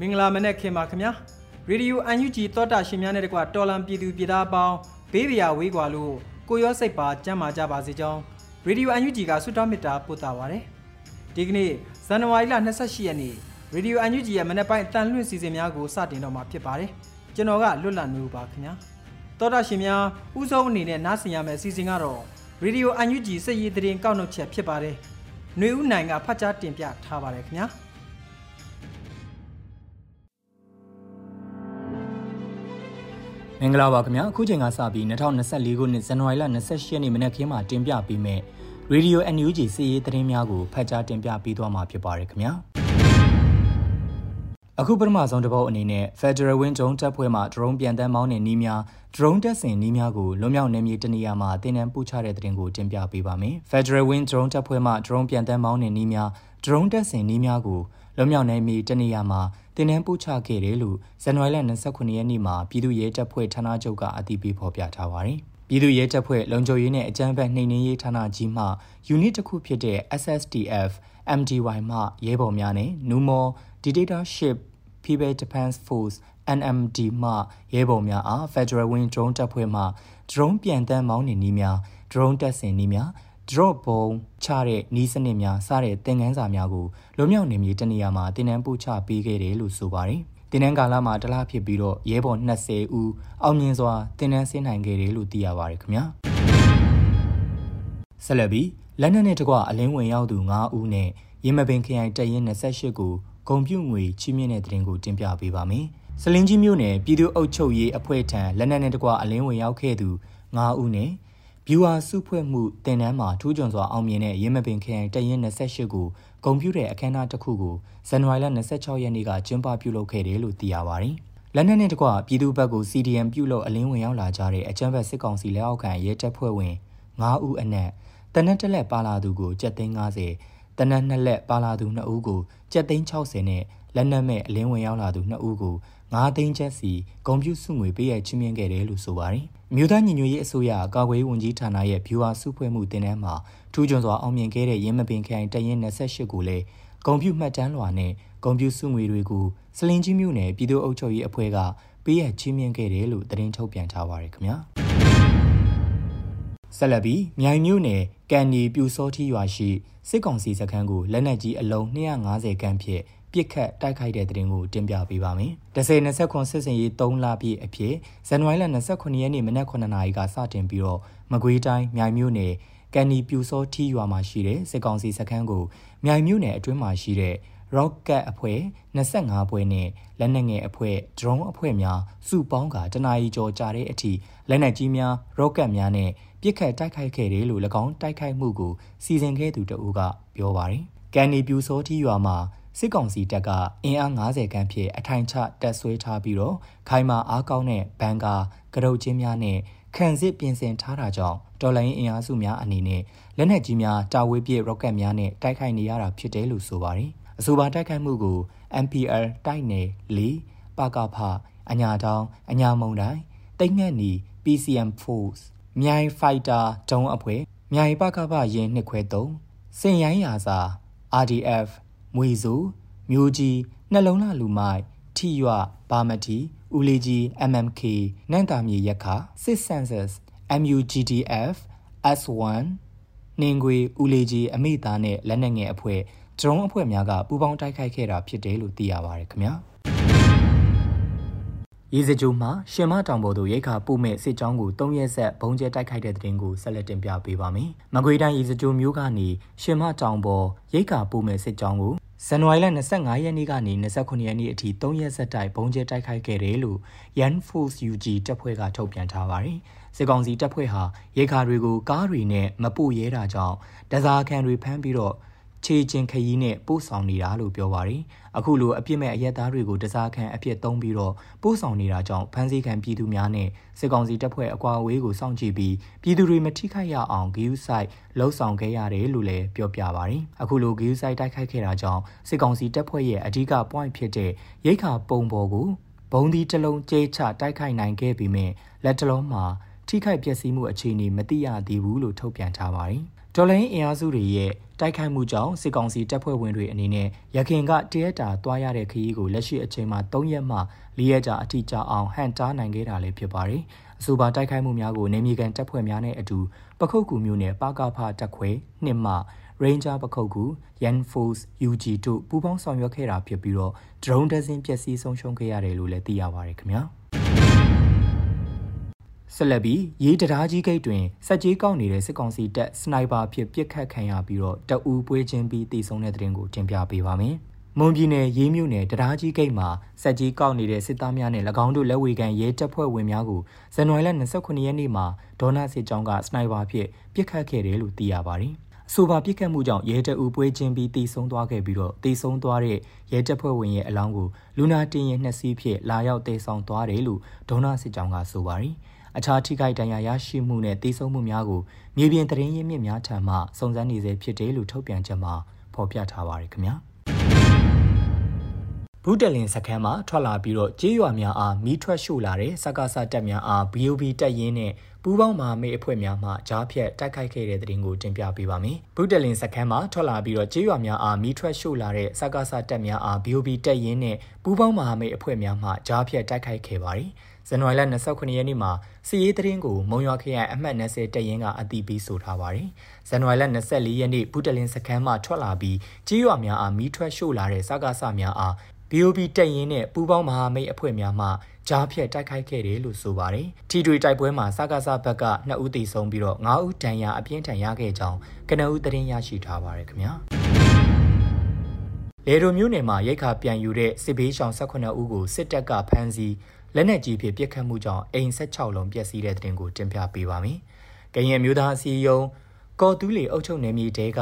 မင်္ဂလာမနေ့ခင်ပါခင်ဗျာရေဒီယို UNG သောတာရှင်များနဲ့တကွတော်လံပြည်သူပြည်သားအပေါင်းဘေးပရာဝေးကွာလို့ကိုရောစိတ်ပါကြမ်းမာကြပါစေကြောင်းရေဒီယို UNG ကဆုတောင်းမေတ္တာပို့တာပါရယ်ဒီကနေ့ဇန်နဝါရီလ28ရက်နေ့ရေဒီယို UNG ရဲ့မနေ့ပိုင်းအတန်လွှင့်စီစဉ်များကိုစတင်တော့မှာဖြစ်ပါတယ်ကျွန်တော်ကလွတ်လပ်နေပါခင်ဗျာသောတာရှင်များဥဆုံးအနေနဲ့နားဆင်ရမယ့်အစီအစဉ်ကတော့ ရေဒီယို UNG စက်ရည်သတင်းကောက်နှုတ်ချက်ဖြစ်ပါတယ်။ຫນွေဦးနိုင်ကဖတ်ကြားတင်ပြထားပါတယ်ခင်ဗျာ။မင်္ဂလာပါခင်ဗျာအခုချိန်ကစပြီး2024ခုနှစ်ဇန်နဝါရီလ28ရက်နေ့မနက်ခင်းမှာတင်ပြပေးမယ့် Radio NUG စီးရီးသတင်းများကိုဖတ်ကြားတင်ပြပေးသွားမှာဖြစ်ပါတယ်ခင်ဗျာ အခုပထမဆုံးတစ်ပုတ်အနေနဲ့ Federal Wind Drone တပ်ဖွဲ့မှ drone ပြန်တမ်းမောင်းတဲ့နီးများ drone တက်ဆင်နီးများကိုလွန်မြောက်နယ်မြေတနေရာမှာတင်နန်းပို့ချတဲ့တဲ့တင်ကိုတင်ပြပေးပါမယ်။ Federal Wind Drone တပ်ဖွဲ့မှ drone ပြန်တမ်းမောင်းတဲ့နီးများ drone တက်ဆင်နီးများကိုလွန်မြောက်နယ်မြေတနေရာမှာတင်နန်းပို့ချခဲ့တယ်လို့ဇန်နဝါရီလ29ရက်နေ့မှာပြည်သူ့ရဲတပ်ဖွဲ့ဌာနချုပ်ကအတည်ပြုဖော်ပြထားပါတယ်။ပြည်သူ့ရဲတပ်ဖွဲ့လုံခြုံရေးနဲ့အကြမ်းဖက်နှိမ်နင်းရေးဌာနကြီးမှ unit တစ်ခုဖြစ်တဲ့ SSTF MDY မှရဲဘော်များနဲ့ Numo Dictatorship People Defense Force NMD မှရဲဘော်များအား Federal Wing Drone တပ်ဖွဲ့မှ drone ပြန်တမ်းမောင်းနေနည်းများ drone တပ်ဆင်နည်းများ drop ဘုံချတဲ့နီးစနစ်များစတဲ့သင်ခန်းစာများကိုလွန်မြောက်နေမြေတနေရာမှာတင်နန်းပို့ချပေးခဲ့တယ်လို့ဆိုပါတယ်။တင်နန်းကာလမှာတလားဖြစ်ပြီးတော့ရဲဘော်20ဦးအောင်မြင်စွာတင်နန်းဆင်းနိုင်ခဲ့တယ်လို့သိရပါတယ်ခင်ဗျာ။ဆက်လက်ပြီးလက်နက်နဲ့တကွအလင်းဝင်ရောက်သူ9ဦးနဲ့ရေမပင်ခရိုင်တရင်28ကို ဂုံပြုငွေချီးမြှင့်တဲ့သတင်းကိုတင်ပြပေးပါမယ်။စလင်းကြီးမြို့နယ်ပြည်သူ့အုပ်ချုပ်ရေးအဖွဲ့ထံလက်နက်နဲ့တကွအလင်းဝင်ရောက်ခဲ့သူ9ဦးနဲ့ဗျူဟာစုဖွဲ့မှုတင်နန်းမှာထူးချွန်စွာအောင်မြင်တဲ့ရင်းမပင်ခရိုင်တရင်28ကိုဂုံပြုတဲ့အခမ်းအနားတစ်ခုကိုဇန်နဝါရီလ26ရက်နေ့ကကျင်းပပြုလုပ်ခဲ့တယ်လို့သိရပါတယ်။လက်နက်နဲ့တကွပြည်သူ့ဘက်ကို CDM ပြုလုပ်အလင်းဝင်ရောက်လာကြတဲ့အကြမ်းဖက်စစ်ကောင်စီလက်အောက်ခံရဲတပ်ဖွဲ့ဝင်9ဦးအနက်တနက်တက်လက်ပါလာသူကိုကြက်သိန်း90 တနက်နှစ်လက်ပါလာသူ2ဦးကိုကြက်သိန်း60နဲ့လက်နက်မဲ့အလင်းဝင်ရောက်လာသူ2ဦးကို9သိန်းချက်စီဂုံပြူစုငွေပေးရချင်းမြင့်ခဲ့တယ်လို့ဆိုပါတယ်။မြို့သားညီညွတ်ရေးအစိုးရကာကွယ်ရေးဝန်ကြီးဌာနရဲ့ဗျူဟာစုဖွဲ့မှုတင်နန်းမှာထူးချွန်စွာအောင်မြင်ခဲ့တဲ့ရင်းမပင်ခိုင်တရင်28ကိုလည်းဂုံပြူမှတ်တမ်းလွှာနဲ့ဂုံပြူစုငွေတွေကိုစလင်ကြီးမြို့နယ်ပြည်သူ့အုပ်ချုပ်ရေးအဖွဲ့ကပေးရချင်းမြင့်ခဲ့တယ်လို့သတင်းထုတ်ပြန်ထားပါတယ်ခင်ဗျာ။ ဆက်လက်ပြီးမြိုင်မြို့နယ်ကန်နီပြူစောထီရွာရှိစစ်ကောင်စီစခန်းကိုလက်နက်ကြီးအလုံး250ခန်းဖြင့်ပြစ်ခတ်တိုက်ခိုက်တဲ့တဲ့တင်ကိုတင်ပြပေးပါမယ်။1029စစ်စင်ရေး3လပြည့်အဖြစ်ဇန်နဝါရီလ29ရက်နေ့မနက်9နာရီကစတင်ပြီးတော့မကွေးတိုင်းမြိုင်မြို့နယ်ကန်နီပြူစောထီရွာမှာရှိတဲ့စစ်ကောင်စီစခန်းကိုမြိုင်မြို့နယ်အတွင်းမှာရှိတဲ့ rocket အဖွဲ့25ဘွဲနဲ့လက်နက်ငယ်အဖွဲ့ drone အဖွဲ့များစုပေါင်းကတနာရီကျော်ကြာတဲ့အထိလက်နက်ကြီးများ rocket များနဲ့ ပြစ်ခတ်တိုက်ခိုက်ခဲ့တယ်လို့၎င်းတိုက်ခိုက်မှုကိုစီစဉ်ခဲ့သူတအူးကပြောပါတယ်။ကန်နီပြူစောထီရွာမှာစစ်ကောင်စီတပ်ကအင်အား90ခန်းဖြင့်အထိုင်ချတပ်ဆွဲထားပြီးတော့ခိုင်မာအားကောင်းတဲ့ဘန်ကာကရုတ်ချင်းများနဲ့ခံစစ်ပြင်ဆင်ထားတာကြောင့်တော်လိုင်းအင်အားစုများအနေနဲ့လက်နက်ကြီးများတာဝေးပြည့်ရော့ကတ်များနဲ့တိုက်ခိုက်နေရတာဖြစ်တယ်လို့ဆိုပါတယ်။အဆိုပါတိုက်ခိုက်မှုကို MPL တိုက်နယ်၄ပကဖအညာတောင်အညာမုံတိုင်းတိတ်ငက်နီ PCM Force မြိုင်ဖိုက်တာဒုံအဖွဲ့မြိုင်ပကဖရင်နှစ်ခွဲ3စင်ရိုင်းရာစာ RDF မွေစုမျိုးကြီးနှလုံးလာလူမိုက်ထီရွဘာမတီဦးလေးကြီး MMK နန့်တာမြေရက်ခစစ် census MUGDF S1 နှင်းခွေဦးလေးကြီးအမိသားနဲ့လက်နက်ငယ်အဖွဲ့ဒရုန်းအဖွဲ့များကပူးပေါင်းတိုက်ခိုက်ခဲ့တာဖြစ်တယ်လို့သိရပါတယ်ခင်ဗျာ ရေစကြိုမှာရှင်မတောင်ပေါ်သို့ရိတ်ခါပို့မဲ့စစ်ကြောင်းကို၃ရက်ဆက်ဘုံကျဲတိုက်ခိုက်တဲ့တဲ့တင်ကိုဆက်လက်တင်ပြပေးပါမယ်။မကွေးတိုင်းရေစကြိုမျိုးကနေရှင်မတောင်ပေါ်ရိတ်ခါပို့မဲ့စစ်ကြောင်းကိုဇန်နဝါရီလ25ရက်နေ့ကနေ29ရက်နေ့အထိ3ရက်ဆက်တိုက်ဘုံကျဲတိုက်ခိုက်ခဲ့တယ်လို့ Yan Force UG တပ်ဖွဲ့ကထုတ်ပြန်ထားပါတယ်။စစ်ကောင်စီတပ်ဖွဲ့ဟာရိတ်ခါတွေကိုကားတွေနဲ့မပို့ရဲတာကြောင့်ဒဇာခံတွေဖမ်းပြီးတော့ ခြေချင်းခရီးနဲ့ပို့ဆောင်နေတာလို့ပြောပါတယ်။အခုလိုအပြစ်မဲ့အရက်သားတွေကိုတစားခံအဖြစ်သုံးပြီးတော့ပို့ဆောင်နေတာကြောင့်ဖမ်းဆီးခံပြည်သူများနဲ့စစ်ကောင်စီတပ်ဖွဲ့အကွာအဝေးကိုစောင့်ကြည့်ပြီးပြည်သူတွေမထိခိုက်ရအောင်ဂီယူဆိုင်လှုပ်ဆောင်ခဲ့ရတယ်လို့လည်းပြောပြပါတယ်။အခုလိုဂီယူဆိုင်တိုက်ခိုက်ခဲ့တာကြောင့်စစ်ကောင်စီတပ်ဖွဲ့ရဲ့အဓိက point ဖြစ်တဲ့ရိတ်ခါပုံပေါ်ကိုဘုံဒီတလုံးကျဲချတိုက်ခိုက်နိုင်ခဲ့ပြီးမြင်လက်တလုံးမှာထိခိုက်ပျက်စီးမှုအခြေအနေမသိရသေးဘူးလို့ထုတ်ပြန်ထားပါတယ်။ဒေါ်လာအင်အားစုတွေရဲ့ တိုက်ခိုက်မှုကြောင့်စစ်ကောင်စီတပ်ဖွဲ့ဝင်တွေအနေနဲ့ရခင်ကတရက်တာသွားရတဲ့ခရီးကိုလက်ရှိအချိန်မှာ3ရက်မှ4ရက်ကြာအထိကြာအောင်ဟန်တားနိုင်ခဲ့တာလည်းဖြစ်ပါတယ်။အဆိုပါတိုက်ခိုက်မှုများကိုနေမြေကန်တပ်ဖွဲ့များနဲ့အတူပခုတ်ကူမျိုးနဲ့ပါကဖတပ်ခွဲနှစ်မှ Ranger ပခုတ်ကူ Yan Force UG တို့ပူးပေါင်းဆောင်ရွက်ခဲ့တာဖြစ်ပြီးတော့ drone ဒဇင်ပျက်စီးဆုံးရှုံးခဲ့ရတယ်လို့လည်းသိရပါတယ်ခင်ဗျာ။ ဆက်လက်ပြီးရေးတရားကြီးဂိတ်တွင်စက်ကြီးကောက်နေတဲ့စစ်ကောင်စီတပ်စနိုက်ပါဖြစ်ပစ်ခတ်ခံရပြီးတော့တအူပွေးချင်းပြီးတည်ဆုံတဲ့တဲ့ရင်ကိုတင်ပြပေးပါမယ်။မွန်ပြည်နယ်ရေးမြို့နယ်တရားကြီးဂိတ်မှာစက်ကြီးကောက်နေတဲ့စစ်သားများနဲ့၎င်းတို့လက်ဝေကန်ရဲတပ်ဖွဲ့ဝင်များကိုဇန်နဝါရီလ29ရက်နေ့မှာဒေါနာစစ်ကြောင်းကစနိုက်ပါဖြစ်ပစ်ခတ်ခဲ့တယ်လို့သိရပါတယ်။အဆိုပါပြစ်ခတ်မှုကြောင့်ရဲတအူပွဲချင်းပြီးတီဆုံသွားခဲ့ပြီးတော့တီဆုံသွားတဲ့ရဲတပ်ဖွဲ့ဝင်ရဲ့အလောင်းကိုလူနာတင်ရင်နှစ်စီးဖြင့်လာရောက်တေဆောင်သွားတယ်လို့ဒေါနာစစ်ကြောင်းကဆိုပါတယ်။ အခြားထိခိုက်ဒဏ်ရာရရှိမှုနဲ့တေဆုံးမှုများကိုမြေပြင်သတင်းရင်းမြစ်များထံမှစုံစမ်းနေစေဖြစ်တယ်လို့ထုတ်ပြန်ချက်မှာဖော်ပြထားပါတယ်ခင်ဗျာဘူးတလင်စခန်းမှာထွက်လာပြီးတော့ကြေးရွာများအားမီးထွက်ရှို့လာတဲ့စကားစတက်များအား BOB တက်ရင်းနဲ့ပူးပေါင်းမဟာမိတ်အဖွဲ့များမှကြားဖြတ်တိုက်ခိုက်ခဲ့တဲ့တဲ့တင်ကိုတင်ပြပေးပါမယ်။ဘူးတလင်စခန်းမှာထွက်လာပြီးတော့ကြေးရွာများအားမီးထွက်ရှို့လာတဲ့စကားစတက်များအား BOB တက်ရင်းနဲ့ပူးပေါင်းမဟာမိတ်အဖွဲ့များမှကြားဖြတ်တိုက်ခိုက်ခဲ့ပါတယ်။ ဇန်နဝါရီလ29ရက်နေ့မှာစီရေးသတင်းကိုမုံရွာခရိုင်အမှတ်20တရင်ကအတိပေးဆိုထားပါတယ်။ဇန်နဝါရီလ24ရက်နေ့ဘူတလင်စခန်းမှထွက်လာပြီးကြီးရွာများအားမီးထွက်ရှို့လာတဲ့စကားဆများအား BOB တက်ရင်နဲ့ပူးပေါင်းမဟာမိတ်အဖွဲ့များမှကြားဖြတ်တိုက်ခိုက်ခဲ့တယ်လို့ဆိုပါတယ်။ထီထွေတိုက်ပွဲမှာစကားဆဘက်က2ဦးသေဆုံးပြီးတော့9ဦးဒဏ်ရာအပြင်းထန်ရခဲ့ကြောင်းကနဦးသတင်းရရှိထားပါတယ်ခင်ဗျာ။လေဒိုမျိုးနယ်မှာရိတ်ခါပြန်ယူတဲ့စစ်ဘေးရှောင်18ဦးကိုစစ်တပ်ကဖမ်းဆီး လက်နက်ကြီးဖြင့်ပစ်ခတ်မှုကြောင့်အိမ်16လုံးပျက်စီးတဲ့တဲ့တင်ကိုတင်ပြပေးပါမယ်။ကရင်မျိုးသားအစည်းအရုံးကော်တူးလီအုပ်ချုပ်နယ်မြေတဲက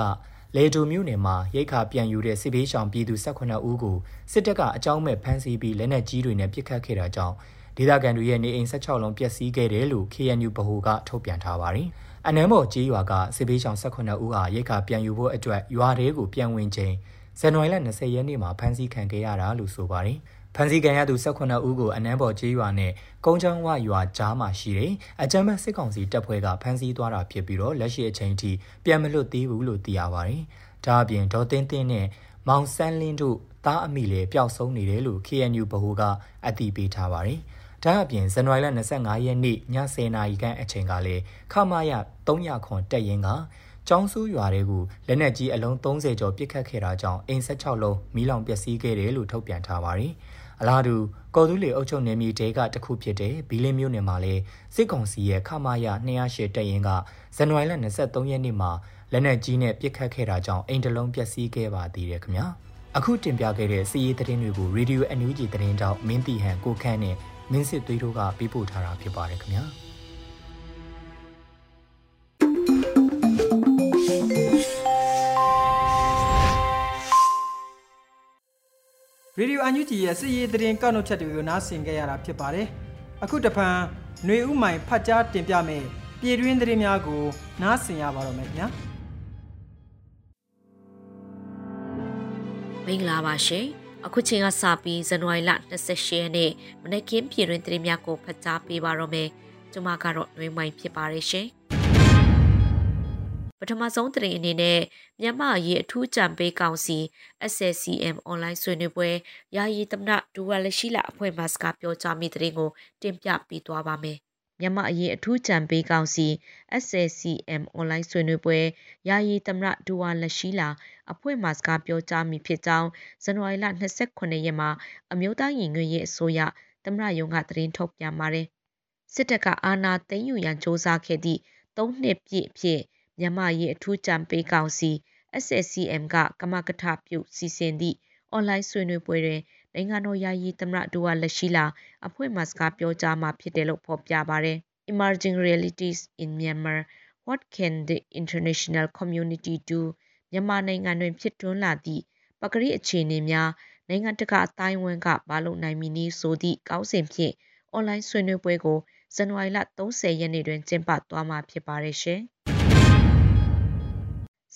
လေတူမြို့နယ်မှာရိတ်ခါပြန်ယူတဲ့စစ်ဘေးရှောင်ပြည်သူ18ဦးကိုစစ်တပ်ကအကြောင်းမဲ့ဖမ်းဆီးပြီးလက်နက်ကြီးတွေနဲ့ပစ်ခတ်ခဲ့တာကြောင့်ဒေသခံတွေရဲ့နေအိမ်16လုံးပျက်စီးခဲ့တယ်လို့ KNU ဗဟိုကထုတ်ပြန်ထားပါတယ်။အနမ်းဘော်ကြီးရွာကစစ်ဘေးရှောင်18ဦးဟာရိတ်ခါပြန်ယူဖို့အတွက်ရွာတွေကိုပြန်ဝင်ချိန်ဇန်နဝါရီလ20ရက်နေ့မှာဖမ်းဆီးခံခဲ့ရတာလို့ဆိုပါတယ်။ ဖမ်းဆီးခံရသူ18ဦးကိုအနမ်းပေါ်ကျေးရွာနဲ့ကုန်းချောင်းဝရွာကြားမှာရှိတဲ့အကြမ်းဖက်စစ်ကောင်စီတပ်ဖွဲ့ကဖမ်းဆီးသွားတာဖြစ်ပြီးတော့လက်ရှိအချိန်ထိပြန်မလွတ်သေးဘူးလို့သိရပါတယ်။ဒါအပြင်ဒေါ်သိန်းသိန်းနဲ့မောင်ဆန်းလင်းတို့တားအမိလည်းပျောက်ဆုံးနေတယ်လို့ KNU ဗဟိုကအတည်ပြုထားပါတယ်။ဒါအပြင်ဇန်နဝါရီလ25ရက်နေ့ည10:00နာရီခန့်အချိန်ကလည်းခမာယ300ခွန်တက်ရင်ကကျောင်းစုရွာတွေကိုလက်နက်ကြီးအလုံး30ကျော်ပစ်ခတ်ခဲ့တာကြောင့်အိမ်16လုံးမီးလောင်ပျက်စီးခဲ့တယ်လို့ထုတ်ပြန်ထားပါတယ်။ အလားတူကော်တူးလေအုပ်ချုပ်နယ်မြေတဲကတခုဖြစ်တဲ့ဘီလင်းမြို့နယ်မှာလည်းစစ်ကောင်စီရဲ့ခမာယ208တပ်ရင်းကဇန်နဝါရီလ23ရက်နေ့မှာလက်နက်ကြီးနဲ့ပစ်ခတ်ခဲ့တာကြောင့်အိမ်တလုံးပျက်စီးခဲ့ပါသေးတယ်ခင်ဗျာအခုတင်ပြခဲ့တဲ့စီးရီးသတင်းတွေကို Radio NUG သတင်းတောက်မင်းတီဟန်ကိုခန့်နဲ့မင်းစစ်သွေးတို့ကပေးပို့ထားတာဖြစ်ပါတယ်ခင်ဗျာ ရေဒီယိုအန်ယူဂျီရဲ့စစ်ရေးသတင်းကောက်နှုတ်ချက်တွေကိုနားဆင်ကြရတာဖြစ်ပါတယ်။အခုတဖန်ຫນွေဥမိုင်ဖတ်ကြားတင်ပြမယ်ပြည်တွင်းသတင်းများကိုနားဆင်ရပါတော့မယ်ခင်ဗျာ။မင်္ဂလာပါရှင်။အခုချိန်ကစပြီးဇန်နဝါရီလ28ရက်နေ့မနက်ခင်းပြည်တွင်းသတင်းများကိုဖတ်ကြားပေးပါတော့မယ်။ကျွန်မကတော့ຫນွေမိုင်ဖြစ်ပါတယ်ရှင်။ ပထမဆုံးသတင်းအနေနဲ့မြန်မာရေးအထူးကြံပေးကောင်စီ SSCM online ဆွေးနွေးပွဲယာယီသမ္မတဒူဝါလရှိလာအဖွဲ့မှစကားပြောကြားမိသတင်းကိုတင်ပြပေးသွားပါမယ်မြန်မာအရေးအထူးကြံပေးကောင်စီ SACM အွန်လိုင်းဆွေးနွေးပွဲယာယီသမရဒူဝါလက်ရှိလာအဖွဲ့မှစကားပြောကြားမိဖြစ်ကြောင်းဇန်နဝါရီလ29ရက်မှာအမျိုးသားညီညွတ်ရေးအစိုးရသမရယုံကသတင်းထုတ်ပြန်ပါတယ်စစ်တပ်ကအာဏာသိမ်းယူရန်စ조사ခဲ့သည့်၃နှစ်ပြည့်အဖြစ် မြန်မာရေးအထူးကြံပေးကောင်စီ SSCM ကကမကထပြုစီစဉ်သည့်အွန်လိုင်းဆွေးနွေးပွဲတွင်နိုင်ငံတော်ယာယီသမရဒူဝါလက်ရှိလာအဖွဲ့မှစကားပြောကြားမှာဖြစ်တယ်လို့ဖော်ပြပါတယ် Emerging Realities in Myanmar What can the international community do မြန်မာနိုင်ငံတွင်ဖြစ်ထွန်းလာသည့်ပကတိအခြေအနေများနိုင်ငံတကာအတိုင်းအဝန်းကမလုပ်နိုင်မည်နည်းဆိုသည့်ကောင်းစဉ်ဖြင့်အွန်လိုင်းဆွေးနွေးပွဲကိုဇန်နဝါရီလ30ရက်နေ့တွင်ကျင်းပသွားမှာဖြစ်ပါတယ်ရှင်။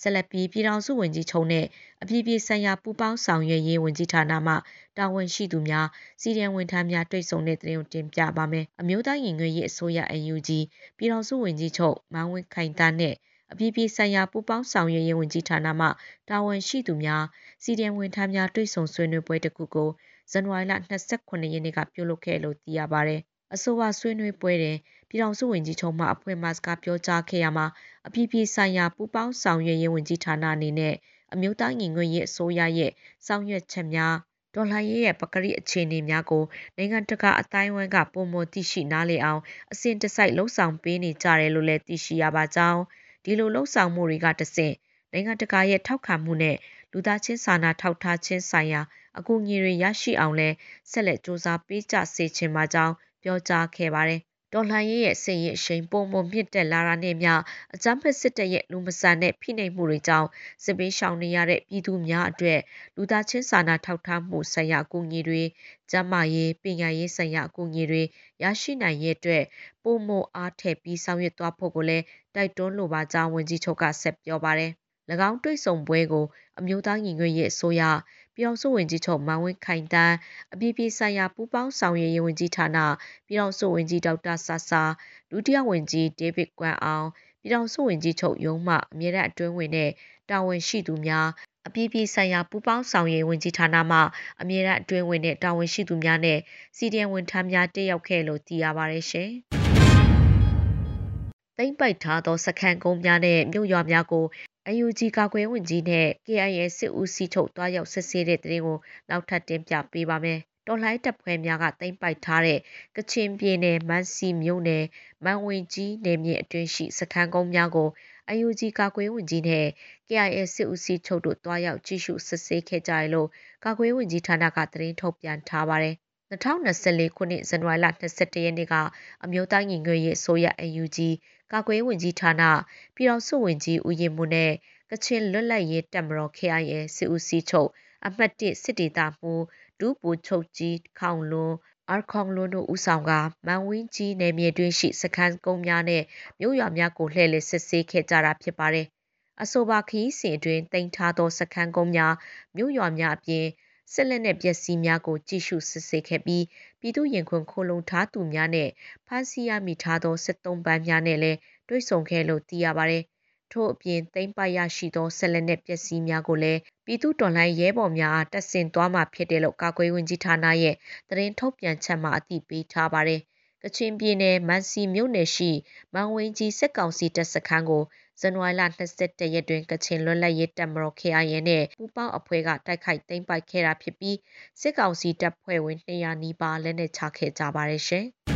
ဆက်လက်ပြီးပြည်ထောင်စုဝန်ကြီးချုပ်နဲ့အပြည်ပြည်ဆိုင်ရာပူးပေါင်းဆောင်ရွက်ရေးဝန်ကြီးဌာနမှတာဝန်ရှိသူများစီရီယံဝန်ထမ်းများတွေ့ဆုံတဲ့သတင်းကိုတင်ပြပါမယ်။အမျိုးသားညီညွတ်ရေးအစိုးရ UNG ပြည်ထောင်စုဝန်ကြီးချုပ်မန်းဝင်းခိုင်တန်းနဲ့အပြည်ပြည်ဆိုင်ရာပူးပေါင်းဆောင်ရွက်ရေးဝန်ကြီးဌာနမှတာဝန်ရှိသူများစီရီယံဝန်ထမ်းများတွေ့ဆုံဆွေးနွေးပွဲတစ်ခုကိုဇန်နဝါရီလ29ရက်နေ့ကပြုလုပ်ခဲ့လို့သိရပါတယ်။အဆိုပါဆွေးနွေးပွဲတွင် ပြည်ထောင်စုဝန်ကြီးချုပ်မှအဖွဲ့မှစကားပြောကြားခဲ့ရမှာအပြည်ပြည်ဆိုင်ရာပူးပေါင်းဆောင်ရွက်ရေးဝန်ကြီးဌာနအနေနဲ့အမျိုးသားညီညွတ်ရေးအစိုးရရဲ့ဆောင်ရွက်ချက်များဒေါ်လာရေးရဲ့ပကတိအခြေအနေများကိုနိုင်ငံတကာအတိုင်းအဝန်းကပုံမသိရှိနားလည်အောင်အစဉ်တစိုက်လှုံ့ဆော်ပေးနေကြတယ်လို့လည်းသိရှိရပါကြောင်းဒီလိုလှုံ့ဆော်မှုတွေကတဆင့်နိုင်ငံတကာရဲ့ထောက်ခံမှုနဲ့လူသားချင်းစာနာထောက်ထားခြင်းဆိုင်ရာအကူအညီတွေရရှိအောင်လဲဆက်လက်စ조사ပေးကြစေချင်ပါကြောင်းပြောကြားခဲ့ပါတယ်။ တော်လှန်ရေးရဲ့စစ်ရေးအရှိန်ပုံမမြင့်တက်လာတာနဲ့မျှအကြမ်းဖက်စစ်တပ်ရဲ့လူမဆန်တဲ့ဖိနှိပ်မှုတွေကြောင့်စစ်ပေးရှောင်နေရတဲ့ပြည်သူများအတွက်လူသားချင်းစာနာထောက်ထားမှုဆိုင်ရာအကူအညီတွေကျန်းမာရေးပညာရေးဆိုင်ရာအကူအညီတွေရရှိနိုင်ရေးအတွက်ပုံမအားထည့်ပြီးဆောင်ရွက်သွားဖို့ကိုလည်းတိုက်တွန်းလိုပါကြောင်းဝန်ကြီးချုပ်ကဆက်ပြောပါတယ်။၎င်းတွေ့ဆုံပွဲကိုအမျိုးသားညီညွတ်ရေးအစိုးရ ပြည်အောင်စုဝန်ကြီးချုပ်မန်ဝင်းခိုင်တန်းအပြည်ပြည်ဆိုင်ရာပူးပေါင်းဆောင်ရွက်ရေးဝန်ကြီးဌာနပြည်အောင်စုဝန်ကြီးဒေါက်တာဆာဆာဒုတိယဝန်ကြီးဒေးဗစ်ကွမ်အောင်ပြည်အောင်စုဝန်ကြီးချုပ်ရုံးမှအမြဲတမ်းအတွင်းဝင်တဲ့တာဝန်ရှိသူများအပြည်ပြည်ဆိုင်ရာပူးပေါင်းဆောင်ရွက်ဝန်ကြီးဌာနမှအမြဲတမ်းအတွင်းဝင်တဲ့တာဝန်ရှိသူများနဲ့စီဒီအန်ဝန်ထမ်းများတက်ရောက်ခဲ့လို့သိရပါတယ်ရှင်။သိမ့်ပိုက်ထားသောစခန်းကုန်းများနဲ့မြို့ရွာများကို UNG ကာကွယ်ဝင်ကြီးနဲ့ KIA စစ်ဦးစီးချုပ်တွားရောက်ဆက်ဆေးတဲ့တဲ့ရင်ကို နောက်ထပ် တင်ပြပေးပါမယ်။တော်လှန်တပ်ဖွဲ့များက သိမ်းပိုက်ထားတဲ့ ကချင်ပြည်နယ်မန်စီမြို့နယ် မန်ဝင်ကြီးနယ်မြေအတွင်းရှိ စခန်းကုန်းများကို UNG ကာကွယ်ဝင်ကြီးနဲ့ KIA စစ်ဦးစီးချုပ်တို့တွားရောက် ကြည့်ရှု စစ်ဆေးခဲ့ကြရလို့ ကာကွယ်ဝင်ကြီးဌာနက သတင်းထုတ်ပြန်ထားပါတယ်။2024ခုနှစ် ဇန်နဝါရီလ22ရက်နေ့က အမျိုးသားညီညွတ်ရေးအစိုးရ UNG ကာကွယ်ဝင်ကြီးဌာနပြည်တော်စုဝင်ကြီးဦးရင်မှုနဲ့ကချင်လွတ်လပ်ရေးတပ်မတော် KIA စစ်ဦးစီးချုပ်အမှတ်1စစ်ဒေသမှူးဒူးပူချုပ်ကြီးခေါင်လွန်အာခေါင်လွန်တို့ဦးဆောင်ကမန်ဝင်းကြီးနယ်မြေတွင်းရှိစခန်းကုန်းများနဲ့မြို့ရွာများကိုလှည့်လည်စစ်ဆေးခဲ့ကြတာဖြစ်ပါတယ်။အဆိုပါခရီးစဉ်အတွင်းတင်ထားသောစခန်းကုန်းများမြို့ရွာများအပြင် စစ်လက်နက်ပစ္စည်းများကို ကြည့်ရှုစစ်ဆေးခဲ့ပြီး ပြည်သူရင်ခွင်ခိုလုံထားသူများနဲ့ ဖမ်းဆီးရမိထားသော စစ်သုံးပန်းများနဲ့လည်း တွေ့ဆုံခဲ့လို့ သိရပါတယ်။ထို့အပြင် သိမ်းပိုက်ရရှိသောဆက်လက်နဲ့ပစ္စည်းများကိုလည်း ပြည်သူတော်လှန်ရဲဘော်များအားတက်ဆင်သွားမှာဖြစ်တယ်လို့ ကာကွယ်ဝင်ကြီးဌာနရဲ့ သတင်းထုတ်ပြန်ချက်မှာ အသိပေးထားပါတယ်။ကချင်ပြည်နယ်မန်စီမြို့နယ်ရှိ မန်ဝင်းကြီး စစ်ကောင်စီတပ်စခန်းကို ဇန်နဝါရီလ22ရက်တွင်ကချင်လွတ်လပ်ရေးတပ်မတော် KIA နဲ့ပူးပေါင်းအဖွဲ့ကတိုက်ခိုက်သိမ်းပိုက်ခဲ့တာဖြစ်ပြီးစစ်ကောင်စီတပ်ဖွဲ့ဝင်200နီးပါးလက်နက်ချခဲ့ကြပါတယ်ရှင်။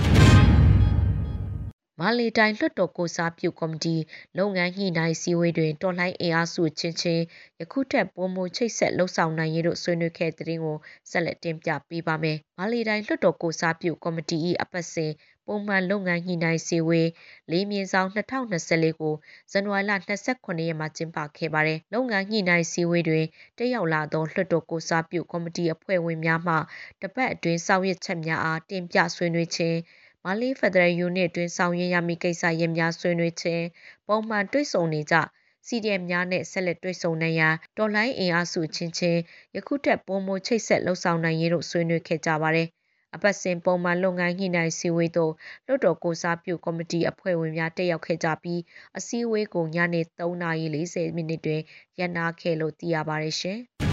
မလီတိုင်းလွှတ်တော်ကိုစားပြုကော်မတီလုပ်ငန်းညှိနှိုင်းစည်းဝေးတွင်တော်လှန်အင်အားစုချင်းချင်းယခုထက်ပိုမိုချိတ်ဆက်လှုပ်ဆောင်နိုင်ရေးတို့ဆွေးနွေးခဲ့တဲ့တင်ကိုဆက်လက်တင်ပြပေးပါမယ်။မလီတိုင်းလွှတ်တော်ကိုစားပြုကော်မတီ၏အပတ်စဉ်ပုံမှန်လုပ်ငန်းညှိနှိုင်းစည်းဝေးလေးမြင်းဆောင်2024ကိုဇန်နဝါရီလ29ရက်မှာကျင်းပခဲ့ပါတယ်။လုပ်ငန်းညှိနှိုင်းစည်းဝေးတွင်တက်ရောက်လာသောလွှတ်တော်ကိုစားပြုကော်မတီအဖွဲ့ဝင်များမှတပတ်အတွင်းဆောင်ရွက်ချက်များအားတင်ပြဆွေးနွေးခြင်း မလေးဖက်ဒရယ်ယူနစ်တွင်ဆောင်ရွက်ရမည့်ကိစ္စရပ်များဆွေးနွေးခြင်းပုံမှန်တွေ့ဆုံနေကြ CDM များနဲ့ဆက်လက်တွေ့ဆုံနိုင်ရန်တော်လိုင်းအင်အားစုချင်းချင်းယခုထက်ပိုမိုချိတ်ဆက်လှုပ်ဆောင်နိုင်ရေးတို့ဆွေးနွေးခဲ့ကြပါတယ်။အပတ်စဉ်ပုံမှန်လုပ်ငန်းညှိနှိုင်းစည်းဝေးသို့လွှတ်တော်ကိုစားပြုကော်မတီအဖွဲ့ဝင်များတက်ရောက်ခဲ့ကြပြီးအစည်းအဝေးကိုညနေ3:40မိနစ်တွင်ရပ်နားခဲ့လို့သိရပါတယ်ရှင်။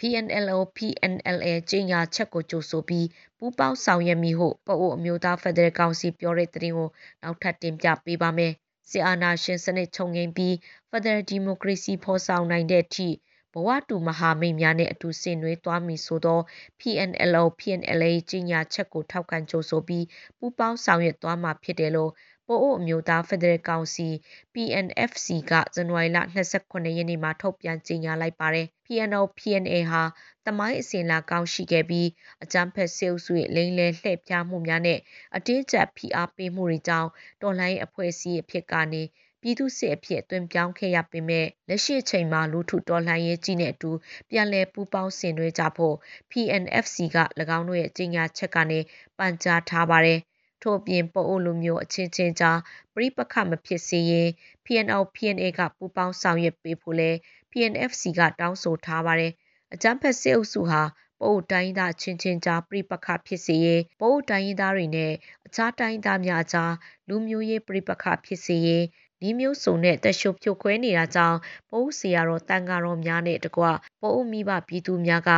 PNLO PNLA ကြီးညာချက်ကိုကြိုဆိုပြီးပူးပေါင်းဆောင်ရွက်မိဟုပအိုအမျိုးသားဖက်ဒရယ်ကောင်စီပြောတဲ့သတင်းကိုနောက်ထပ်တင်ပြပေးပါမယ်။စစ်အာဏာရှင်စနစ်ချုပ်ငိမ့်ပြီးဖက်ဒရယ်ဒီမိုကရေစီဖော်ဆောင်နိုင်တဲ့အထိဘဝတူမဟာမိတ်များနဲ့အတူဆင်နွှဲသွားမည်ဆိုသော PNLO PNLA ကြီးညာချက်ကိုထောက်ခံကြိုဆိုပြီးပူးပေါင်းဆောင်ရွက်သွားမှာဖြစ်တယ်လို့ ပို့အိုအမျိုးသားဖက်ဒရယ်ကောင်စီ PNFC ကဇန်နဝါရီလ29ရက်နေ့မှာထုတ်ပြန်ကြေညာလိုက်ပါတယ်။ PNO PNA ဟာတမိုင်းအစဉ်လာကောင်းရှိခဲ့ပြီးအကြမ်းဖက်ဆဲအုပ်စုရဲ့လိမ်လည်လှည့်ဖျားမှုများနဲ့အတင်းကျပ်ဖိအားပေးမှုတွေကြောင့်တော်လှန်ရေးအဖွဲ့အစည်းအဖြစ်ကနေပြည်သူစစ်အဖြစ်အတွင်ပြောင်းခဲ့ရပေမဲ့လက်ရှိချိန်မှာလူထုတော်လှန်ရေးကြီးနဲ့အတူပြန်လည်ပူးပေါင်းဆင်နွှဲကြဖို့ PNFC က၎င်းတို့ရဲ့ကြေညာချက်ကနေပန်ကြားထားပါတယ် ထို့ပြင်ပိုအိုလိုမျိုးအချင်းချင်းကြားပြိပခမဖြစ်စေရင် PNO PNA က ပူးပေါင်းဆောင်ရွက်ပေးဖို့လဲ PNFC က တောင်းဆိုထားပါတယ်။အကြမ်းဖက်စစ်အုပ်စုဟာပို့တိုင်းသားချင်းချင်းကြားပြိပခဖြစ်စေရင်ပို့တိုင်းသားတွေနဲ့ အခြားတိုင်းသားများကြား လူမျိုးရေးပြိပခဖြစ်စေရင်နီးမျိုးစုံနဲ့တရှုပ်ဖြိုခွဲနေတာကြောင့်ပိုးစီရတော်တန်ဃာတော်များနဲ့တကွ ပိုးမိဘပြည်သူများက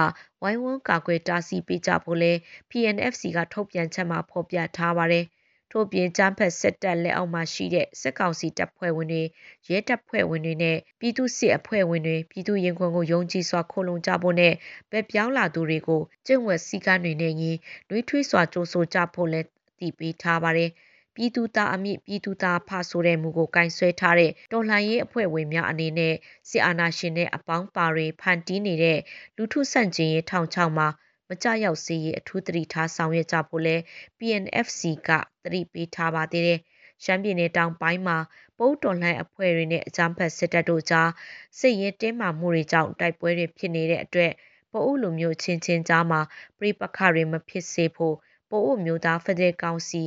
ဝိုင်းဝန်းကာကွယ်တားဆီးပေးကြဖို့လဲ PNFC က ထုတ်ပြန်ချက်မှာ ဖော်ပြထားပါတယ်။ထို့ပြင်ကျန်းဖက်စစ်တပ်လက်အောက်မှာရှိတဲ့ စစ်ကောင်စီတပ်ဖွဲ့ဝင်တွေ ရဲတပ်ဖွဲ့ဝင်တွေနဲ့ ပြည်သူစစ်အဖွဲ့ဝင်တွေ ပြည်သူရင်ခွင်ကို ယုံကြည်စွာ ခိုလုံကြဖို့နဲ့ဗက်ပြောင်းလာသူတွေကို ကျင့်ဝတ်စည်းကမ်းတွေနဲ့ညီနှွေးထွေးစွာ ကြိုးဆိုကြဖို့လည်းတည်ပြီးထားပါတယ်။ ပြည်သူသားအမြင့်ပြည်သူသားဖဆိုတဲ့မူကိုကင်ဆွဲထားတဲ့တော်လှန်ရေးအဖွဲ့ဝင်များအနေနဲ့စစ်အာဏာရှင်နဲ့အပေါင်းပါတွေဖန်တီးနေတဲ့လူထုဆန့်ကျင်ရေးထောင်ချောက်မှာမကြရောက်စေရေးအထူးသတိထားဆောင်ရွက်ကြဖို့လဲ PNFC ကသတိပေးထားပါသေးတယ်။ရှမ်းပြည်နယ်တောင်ပိုင်းမှာပုတ်တော်လှန်အဖွဲ့တွေနဲ့အကြမ်းဖက်စစ်တပ်တို့ကြားစစ်ရေးတင်းမာမှုတွေကြောင့်တိုက်ပွဲတွေဖြစ်နေတဲ့အတွက်ပို့အုပ်လိုမျိုးချင်းချင်းကြားမှာပြိပခတွေမဖြစ်စေဖို့ပို့အုပ်မျိုးသားဖက်ဒရယ်ကောင်စီ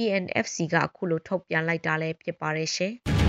PNFC ကအခုလိုထုတ်ပြန်လိုက်တာလည်းဖြစ်ပါတယ်ရှင်။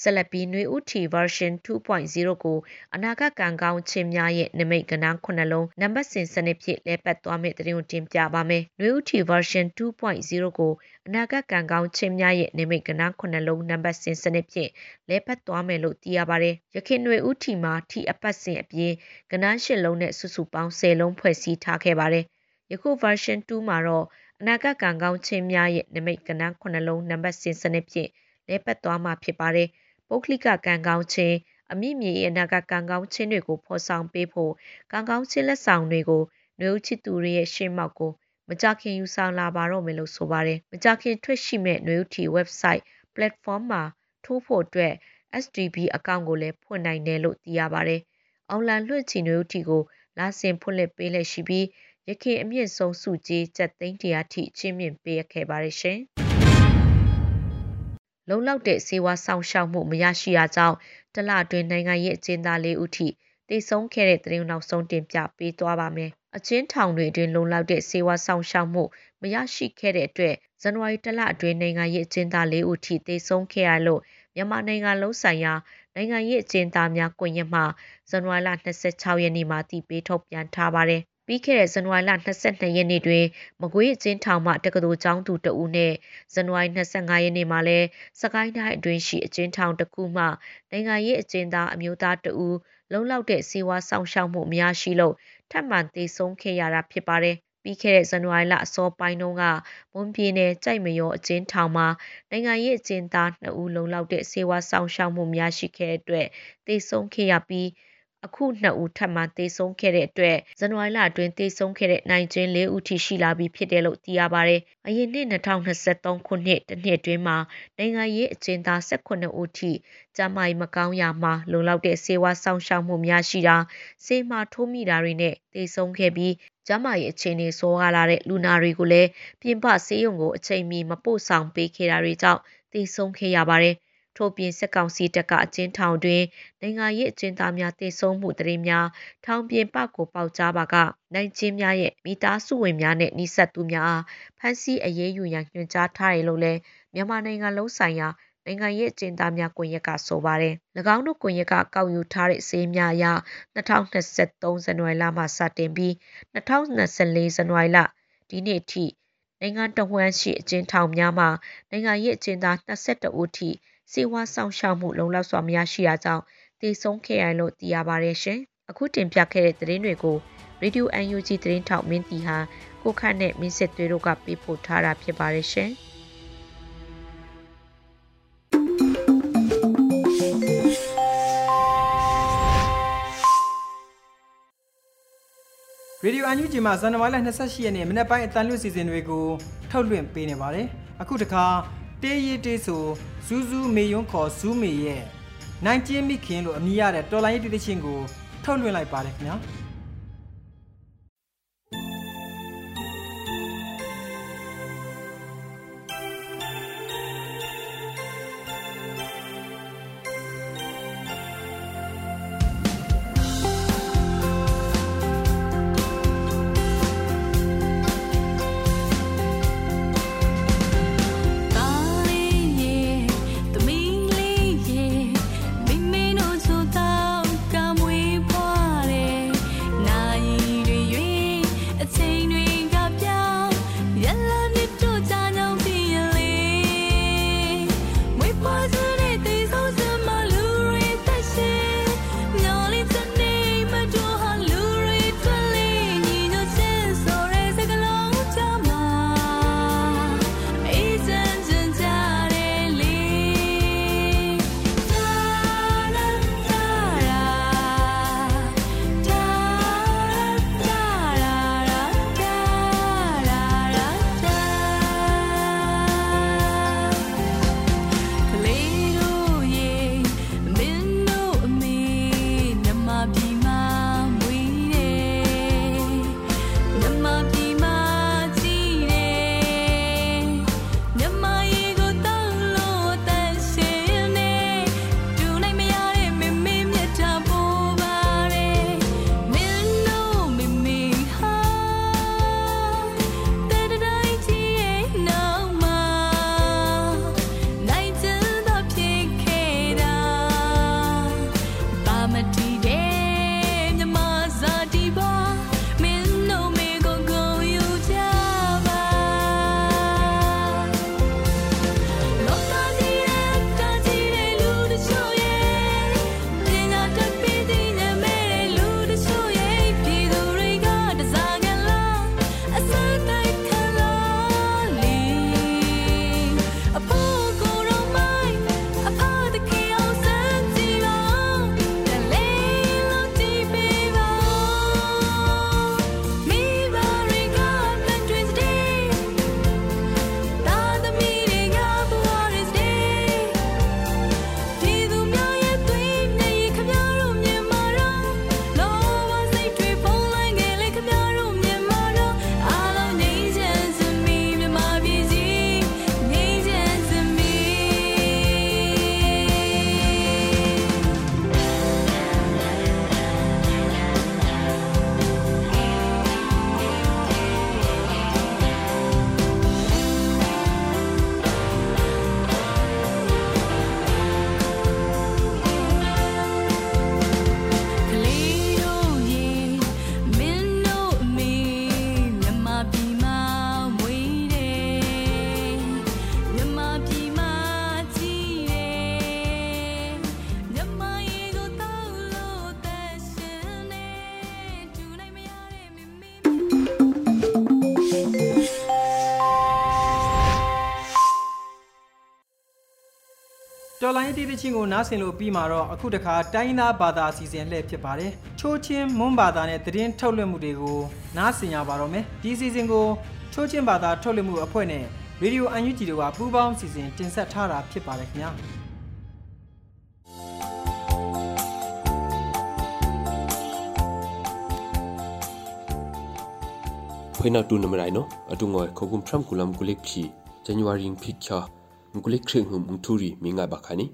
ဆက်လက်ပြီးနှွေဦးထီ version 2.0ကိုအနာဂတ်ကံကောင်းခြင်းများရဲ့နမိတ်ကဏ္ဍခုနှလုံးနံပါတ်စဉ်စနစ်ဖြင့်လဲပတ်သွားမယ့်သတင်းကိုတင်ပြပါမယ်။နှွေဦးထီ version 2.0ကိုအနာဂတ်ကံကောင်းခြင်းများရဲ့နမိတ်ကဏ္ဍခုနှလုံးနံပါတ်စဉ်စနစ်ဖြင့်လဲပတ်သွားမယ်လို့သိရပါတယ်။ရခင်နှွေဦးထီမှာထီအပတ်စဉ်အပြင်ကဏ္ဍ၈လုံးနဲ့စုစုပေါင်း10လုံးဖွဲ့စည်းထားခဲ့ပါတယ်။ယခု version 2မှာတော့ အနာဂတ်ကံကောင်းခြင်းများရဲ့နမိတ်ကဏ္ဍခုနှလုံးနံပါတ်စဉ်စနစ်ဖြင့်လဲပတ်သွားမှာဖြစ်ပါတယ်။ပုဂ္ဂလိကကံကောင်းခြင်းအမိမြေအနာဂတ်ကံကောင်းခြင်းတွေကိုဖော်ဆောင်ပေးဖို့ကံကောင်းခြင်းလက်ဆောင်တွေကိုနှွေဦးချစ်သူတွေရဲ့ရှေ့မောက်ကိုမကြခင်ယူဆောင်လာပါတော့မယ်လို့ဆိုပါတယ်။မကြခင်ထွက်ရှိမဲ့နှွေဦးထီ website platform မှာထိုးဖို့အတွက် SDB အကောင့်ကိုလည်းဖွင့်နိုင်တယ်လို့သိရပါတယ်။အောင်လန်လွှင့်ချီနှွေဦးထီကိုလာဆင်ဖွင့်လှစ်ပေးလက်ရှိပြီး ရခင်အမြင့်ဆုံးစုကြီးကျပ်သိန်းတရာထိချင်းမြင့်ပေးခဲ့ပါတယ်ရှင်။လုံလောက်တဲ့စေဝါဆောင်ရှောက်မှုမရရှိရကြောင်းတလအတွင်းနိုင်ငံရေးအကျဉ်းသားလေးဦးထိတိတ်ဆုံးခဲ့တဲ့သတင်းနောက်ဆုံးတင်ပြပေးသွားပါမယ်။အချင်းထောင်တွေအတွင်းလုံလောက်တဲ့စေဝါဆောင်ရှောက်မှုမရရှိခဲ့တဲ့အတွက်ဇန်နဝါရီတလအတွင်းနိုင်ငံရေးအကျဉ်းသားလေးဦးထိတိတ်ဆုံးခဲ့ရလို့မြန်မာနိုင်ငံလုံးဆိုင်ရာနိုင်ငံရေးအကျဉ်းသားများကွန်ရက်မှဇန်နဝါရီလ26ရက်နေ့မှာတည်ပြီးထုတ်ပြန်ထားပါတယ် ပြီးခဲ့တဲ့ဇန်နဝါရီလ22ရက်နေ့တွင်မကွေးအချင်းထောင်မှတက္ကသိုလ်ကျောင်းသူတဦးနဲ့ဇန်နဝါရီ25ရက်နေ့မှာလည်းစကိုင်းတိုင်းအတွင်းရှိအချင်းထောင်တစ်ခုမှနိုင်ငံရေးအချင်းသားအမျိုးသားတဦးလုံလောက်တဲ့စေဝါဆောင်ရှောက်မှုမရရှိလို့ထပ်မံသေဆုံးခဲ့ရတာဖြစ်ပါတယ်ပြီးခဲ့တဲ့ဇန်နဝါရီလအစောပိုင်းတုန်းကမွန်ပြည်နယ်ကြိုက်မရောအကျဉ်းထောင်မှာနိုင်ငံရေးအကျဉ်းသား2ဦးလုံလောက်တဲ့စေဝါဆောင်ရှောက်မှုများရှိခဲ့တဲ့အတွက်သေဆုံးခဲ့ရပြီး အခုနှစ်ဦးထပ်မံသေဆုံးခဲ့တဲ့အတွက်ဇန်နဝါရီလအတွင်းသေဆုံးခဲ့တဲ့နိုင်ကျင်း၄ဦးထိရှိလာပြီဖြစ်တယ်လို့သိရပါတယ်။အရင်နှစ်2023ခုနှစ်တစ်နှစ်အတွင်းမှာနိုင်ငံရေးအကျဉ်းသား18ဦးထိကျန်းမာရေးမကောင်းရာမှာလုံလောက်တဲ့ဆေးဝါးဆောင်ရှောက်မှုများရှိတာဆေးမာထိုးမိတာတွေနဲ့သေဆုံးခဲ့ပြီးကျန်းမာရေးအခြေအနေဆိုးရလာတဲ့လူနာတွေကိုလည်းပြင်ပဆေးရုံကိုအချိန်မီမပို့ဆောင်ပေးခဲ့တာတွေကြောင့်သေဆုံးခဲ့ရပါတယ်။ ထို့ပြင်စစ်ကောင်စီတပ်ကအကျဉ်းထောင်တွင်နိုင်ငံရေးအကျဉ်းသားများတေဆုံးမှုတရင်များထောင်ပြင်ပကိုပေါက်ကြားပါကနိုင်ချင်းများရဲ့မိသားစုဝင်များနဲ့နှိဆက်သူများအားဖမ်းဆီးအရေးယူရန်ညွှန်ကြားထားတယ်လို့လည်းမြန်မာနိုင်ငံလုံးဆိုင်ရာနိုင်ငံရေးအကျဉ်းသားများကွန်ရက်ကဆိုပါတယ်။၎င်းတို့ကွန်ရက်ကကောက်ယူထားတဲ့စေးများအရ2023ဇန်နဝါရီလမှစတင်ပြီး2024ဇန်နဝါရီလဒီနေ့ထိနိုင်ငံတော်ဝန်ရှိအကျဉ်းထောင်များမှာနိုင်ငံရေးအကျဉ်းသား22ဦးထိ စေဝါဆောင်ရှောက်မှုလုံလောက်စွာမရရှိတာကြောင့်တည်ဆုံးခဲ့ရလို့သိရပါတယ်ရှင်အခုတင်ပြခဲ့တဲ့သတင်းတွေကို Radio UNG သတင်းထောက်မင်းတီဟာကိုခန့်နဲ့မင်းစစ်သွေးတို့ကပေးပို့ထားတာဖြစ်ပါတယ်ရှင်။ရေဒီယိုအန်ယူဂျီမှာဇန်နဝါရီလ28ရက်နေ့မနက်ပိုင်းအတန်လွှင့်စီစဉ်တွေကိုထုတ်လွှင့်ပေးနေပါတယ်။အခုတခါ တေးရီတေးဆိုဇူးဇူးမေယွန်းခေါ်ဇူးမေရဲ့နိုင်ကျင်းမိခင်လို့အမည်ရတဲ့တော်လိုင်းရေးတေးချင်းကိုထုတ်လွှင့်လိုက်ပါတယ်ခင်ဗျာ။ တော်လိုင်းတီးတချင်းကိုနားဆင်လို့ပြီးမှာတော့အခုတခါတိုင်းသားဘာသာအစီအစဉ်လှည့်ဖြစ်ပါတယ်ချိုးချင်းမွန်းဘာသာနဲ့သတင်းထုတ်လွှင့်မှုတွေကိုနားဆင်ရပါတော့မယ်ဒီအစီအစဉ်ကိုချိုးချင်းဘာသာထုတ်လွှင့်မှုအဖွဲ့နဲ့ရေဒီယိုအန်ယူဂျီတို့ကပူးပေါင်းအစီအစဉ်တင်ဆက်ထားတာဖြစ်ပါတယ်ခင်ဗျာဖွေးနာတူနမရိုင်နော်အတူငွယ်ခုကုမ်ဖရမ်ကူလမ်ကူလိကဖြီဇန်နဝါရီဖိချာငကုလိခရင်ဟ um thuri minga bakhani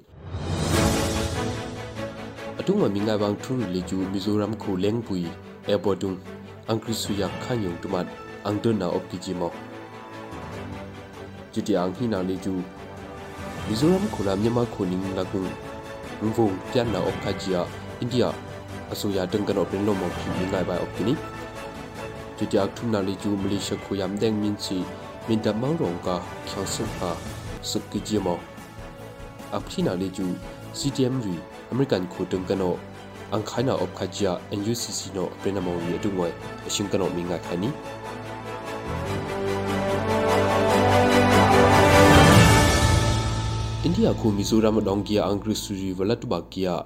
atung ma minga bang thuru le ju mizoram khu leng pui e botung angkri suya khan yong tumat ang don na op ki ji mo juti ang hi na le ju mizoram khu la myama khu ning la ku ruvong pian na op kha ji ya india asuya dengkan op lo mo ki minga ba op ki ni juti ak thum na le ju malaysia khu yam deng min chi min da mang rong ka khyang sim ka suk ki ji mo ak thi na le ju ctm ri American khutung kano ang khaina op khajia NUCC no prenamong ni atungoi ashim kano minga khani India ko Mizoram dongkia angri suri wala tubakia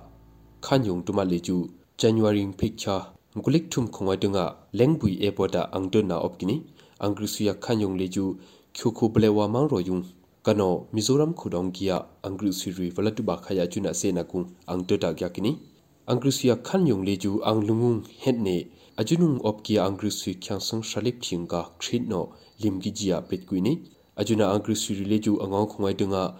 khanyung tuma leju January picture ngulik thum khongwa dunga lengbui airport angdona opkini angri suya khanyung leju kyoko blewa mang royung kano Mizoram khudong kia angri suri walatuba khaya juna sena kung angdota kya kini angri suya khanyung leju anglungung hetne ajunung opkia angri sui kyangsang shalip thinga khrit no limgi jia petkuini ajuna angri suri leju angong khongwa dunga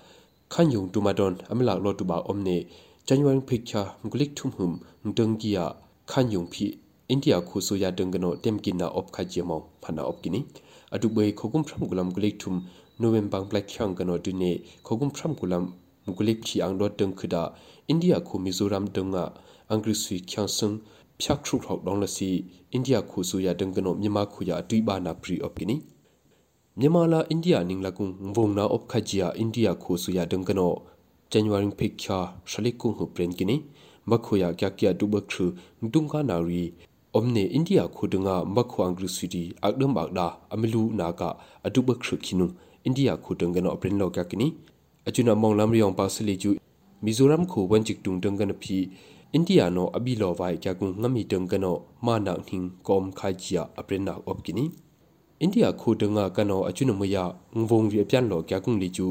khanyung tumadon amlak lo tuba omne january picture ngulik thum hum ngdenggia khanyung phi india khu so ya dengno temkina op khajemo phana opkini adu bei khogum phram gulam gulik thum november black khyang gano dune khogum phram gulam ngulik thi ang do deng khida india khu mizoram denga angri sui khyang sung phyak thru thok dong la si india khu so ya dengno myama khu ya atui ba na pri opkini မြန်မာလာအိန္ဒိယနင်းလကုံဝုံနာအော့ခဂျီယာအိန္ဒိယခိုဆူယာဒံကနောဇန်နဝါရီဖိခါရှလိကုံဟုပရင်ကိနီမခိုယာကကရဒုဘခ ထဒုံကနာရီအ omne india khudunga makhu angru sidi akdam bagda amilu naga adubak khru khinu india khudunga no aprin lo ka kini ajuna monglam riong pa sili ju mizoram khu wanjik tung tung gan phi india no abi lo vai kya gung ngami tung gan no ma na hing kom khai chia aprin na op kini အိန္ဒိယခိုတငါကနောအချွနမယငဝုံရီပြန်လောကျကုံလီကျူ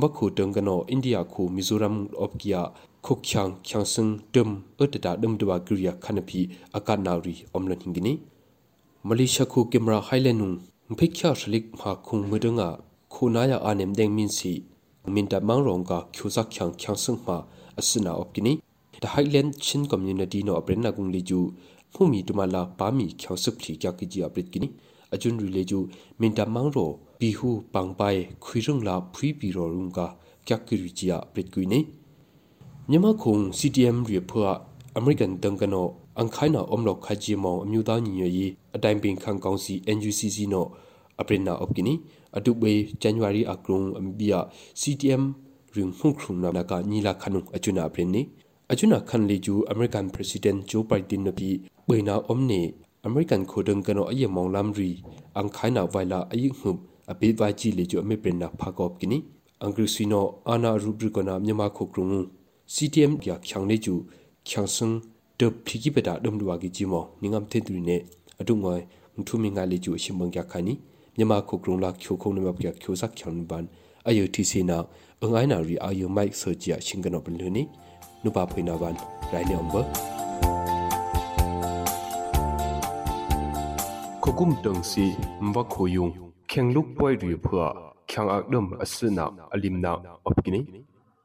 မခိုတငကနောအိန္ဒိယခိုမီဇိုရမ်အော့ကီယာခုတ်ချန်ချန်စင်ဒမ်အတတာဒမ်ဒဝကရီယာခနပီအကနာရီအုံလန်ဟင်ဂီနီမလေးရှားခိုကင်မရာဟိုင်လန်နုံဖိခ ्या ရှလိကမာခုံမဒငါ ခိုနာယာအာနမ်ဒင်မင်စီမင်တမန်ရောင်ကကျူဇက်ချန်ချန်စင်မာအစနာအော့ကီနီ the highland chin community no aprenna gung li ju phumi tumala pami khyausuk thli kya ki ji aprit kini ajun ri leju minta mangro bihu pangpai khuirung la phui pi ro rung ka kyak ki ri chia prit kui ne nyama khong ctm ri phwa american tangkano angkhaina omlok khaji mo amyuda nyi yi ataim ping khang kaunsi nucc no aprina opkini atubei january akrung ambia ctm ring hung khung na ka nila khanu achuna aprini achuna khan leju american president joe biden nabi beina omne American khodang kano aye monglam ri ang khaina vaila ayi hum abe vai chi le jo ame prenna phakop kini angri sino ana rubri kona myama khokrung CTM kya khyang le ju khyang sung de phigi beta dum duwa gi ji mo ningam the tu ne adu ngoi mthu mi nga le ju shimbang kya khani မြန်မာခုကရုံလာချိုခုံနမပကချိုဆက်ချန်ဘန်အယုတီစီနာအငိုင်းနာရီအယုမိုက်ဆိုဂျီယာရှင်ကနောပလူနီနုပါဖိနာဘန်ရိုင်းနံဘာခကုမ်တန်စီမဘခိုယုံခင်လုပွိုင်ရီဖွာခင်အဒမ်အစနာအလင်နာအပကိနီ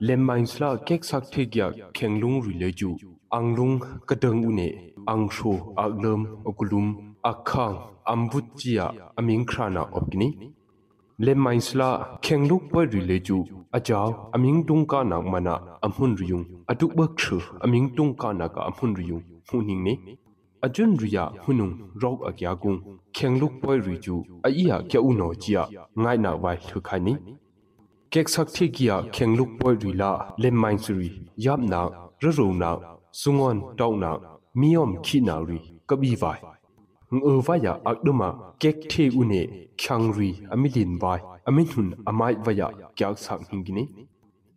လေမိုင်းစလာကက်ဆက်ထေကခင်လုံရီလေဂျူအန်လုံကဒန်ဦးနေအန်ရှိုအဂလမ်အကလုံ akhang ambutchia aming khrana opkini le mainsla khengluk pa rileju ajaw aming tungka nak mana amhun riyung atuk ba khru aming tungka nak amhun riyung huning ne ajun riya hunung rok akya gung khengluk pa riju aiya kya uno chia ngai na wai thukhai ni kek sakthi kia khengluk pa rila le mainsuri yap na ruruna sungon tauna miyom khina ri kabi vai ngơ vaya akduma kek the u ne khyang ri amilin vai amin hun amai vaya kyak sak hingini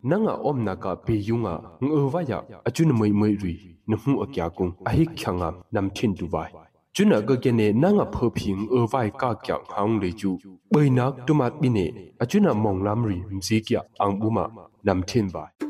nanga om naka pe yunga ngơ vaya achun moi moi ri nuhu akya kung ahi khyanga namthin tu vai chuna ga gene nanga phoping ơ vai ka kya hang le ju bai nak tumat bine achuna monglam ri mzi kya ang buma namthin vai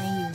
ယူ